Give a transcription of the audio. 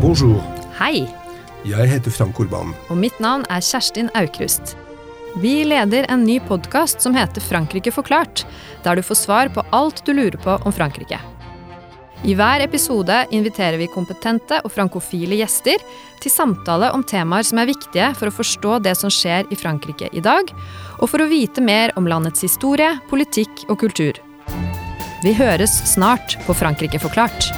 Bonjour. Hei, Jeg heter Frank Orban. og mitt navn er Kjerstin Aukrust. Vi leder en ny podkast som heter Frankrike forklart, der du får svar på alt du lurer på om Frankrike. I hver episode inviterer vi kompetente og frankofile gjester til samtale om temaer som er viktige for å forstå det som skjer i Frankrike i dag, og for å vite mer om landets historie, politikk og kultur. Vi høres snart på Frankrike forklart.